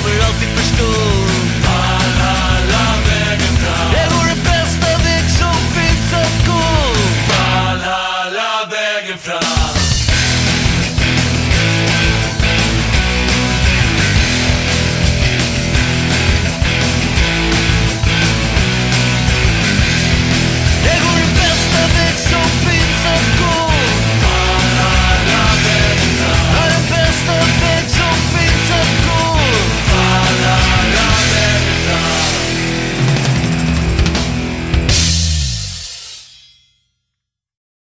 overlooked it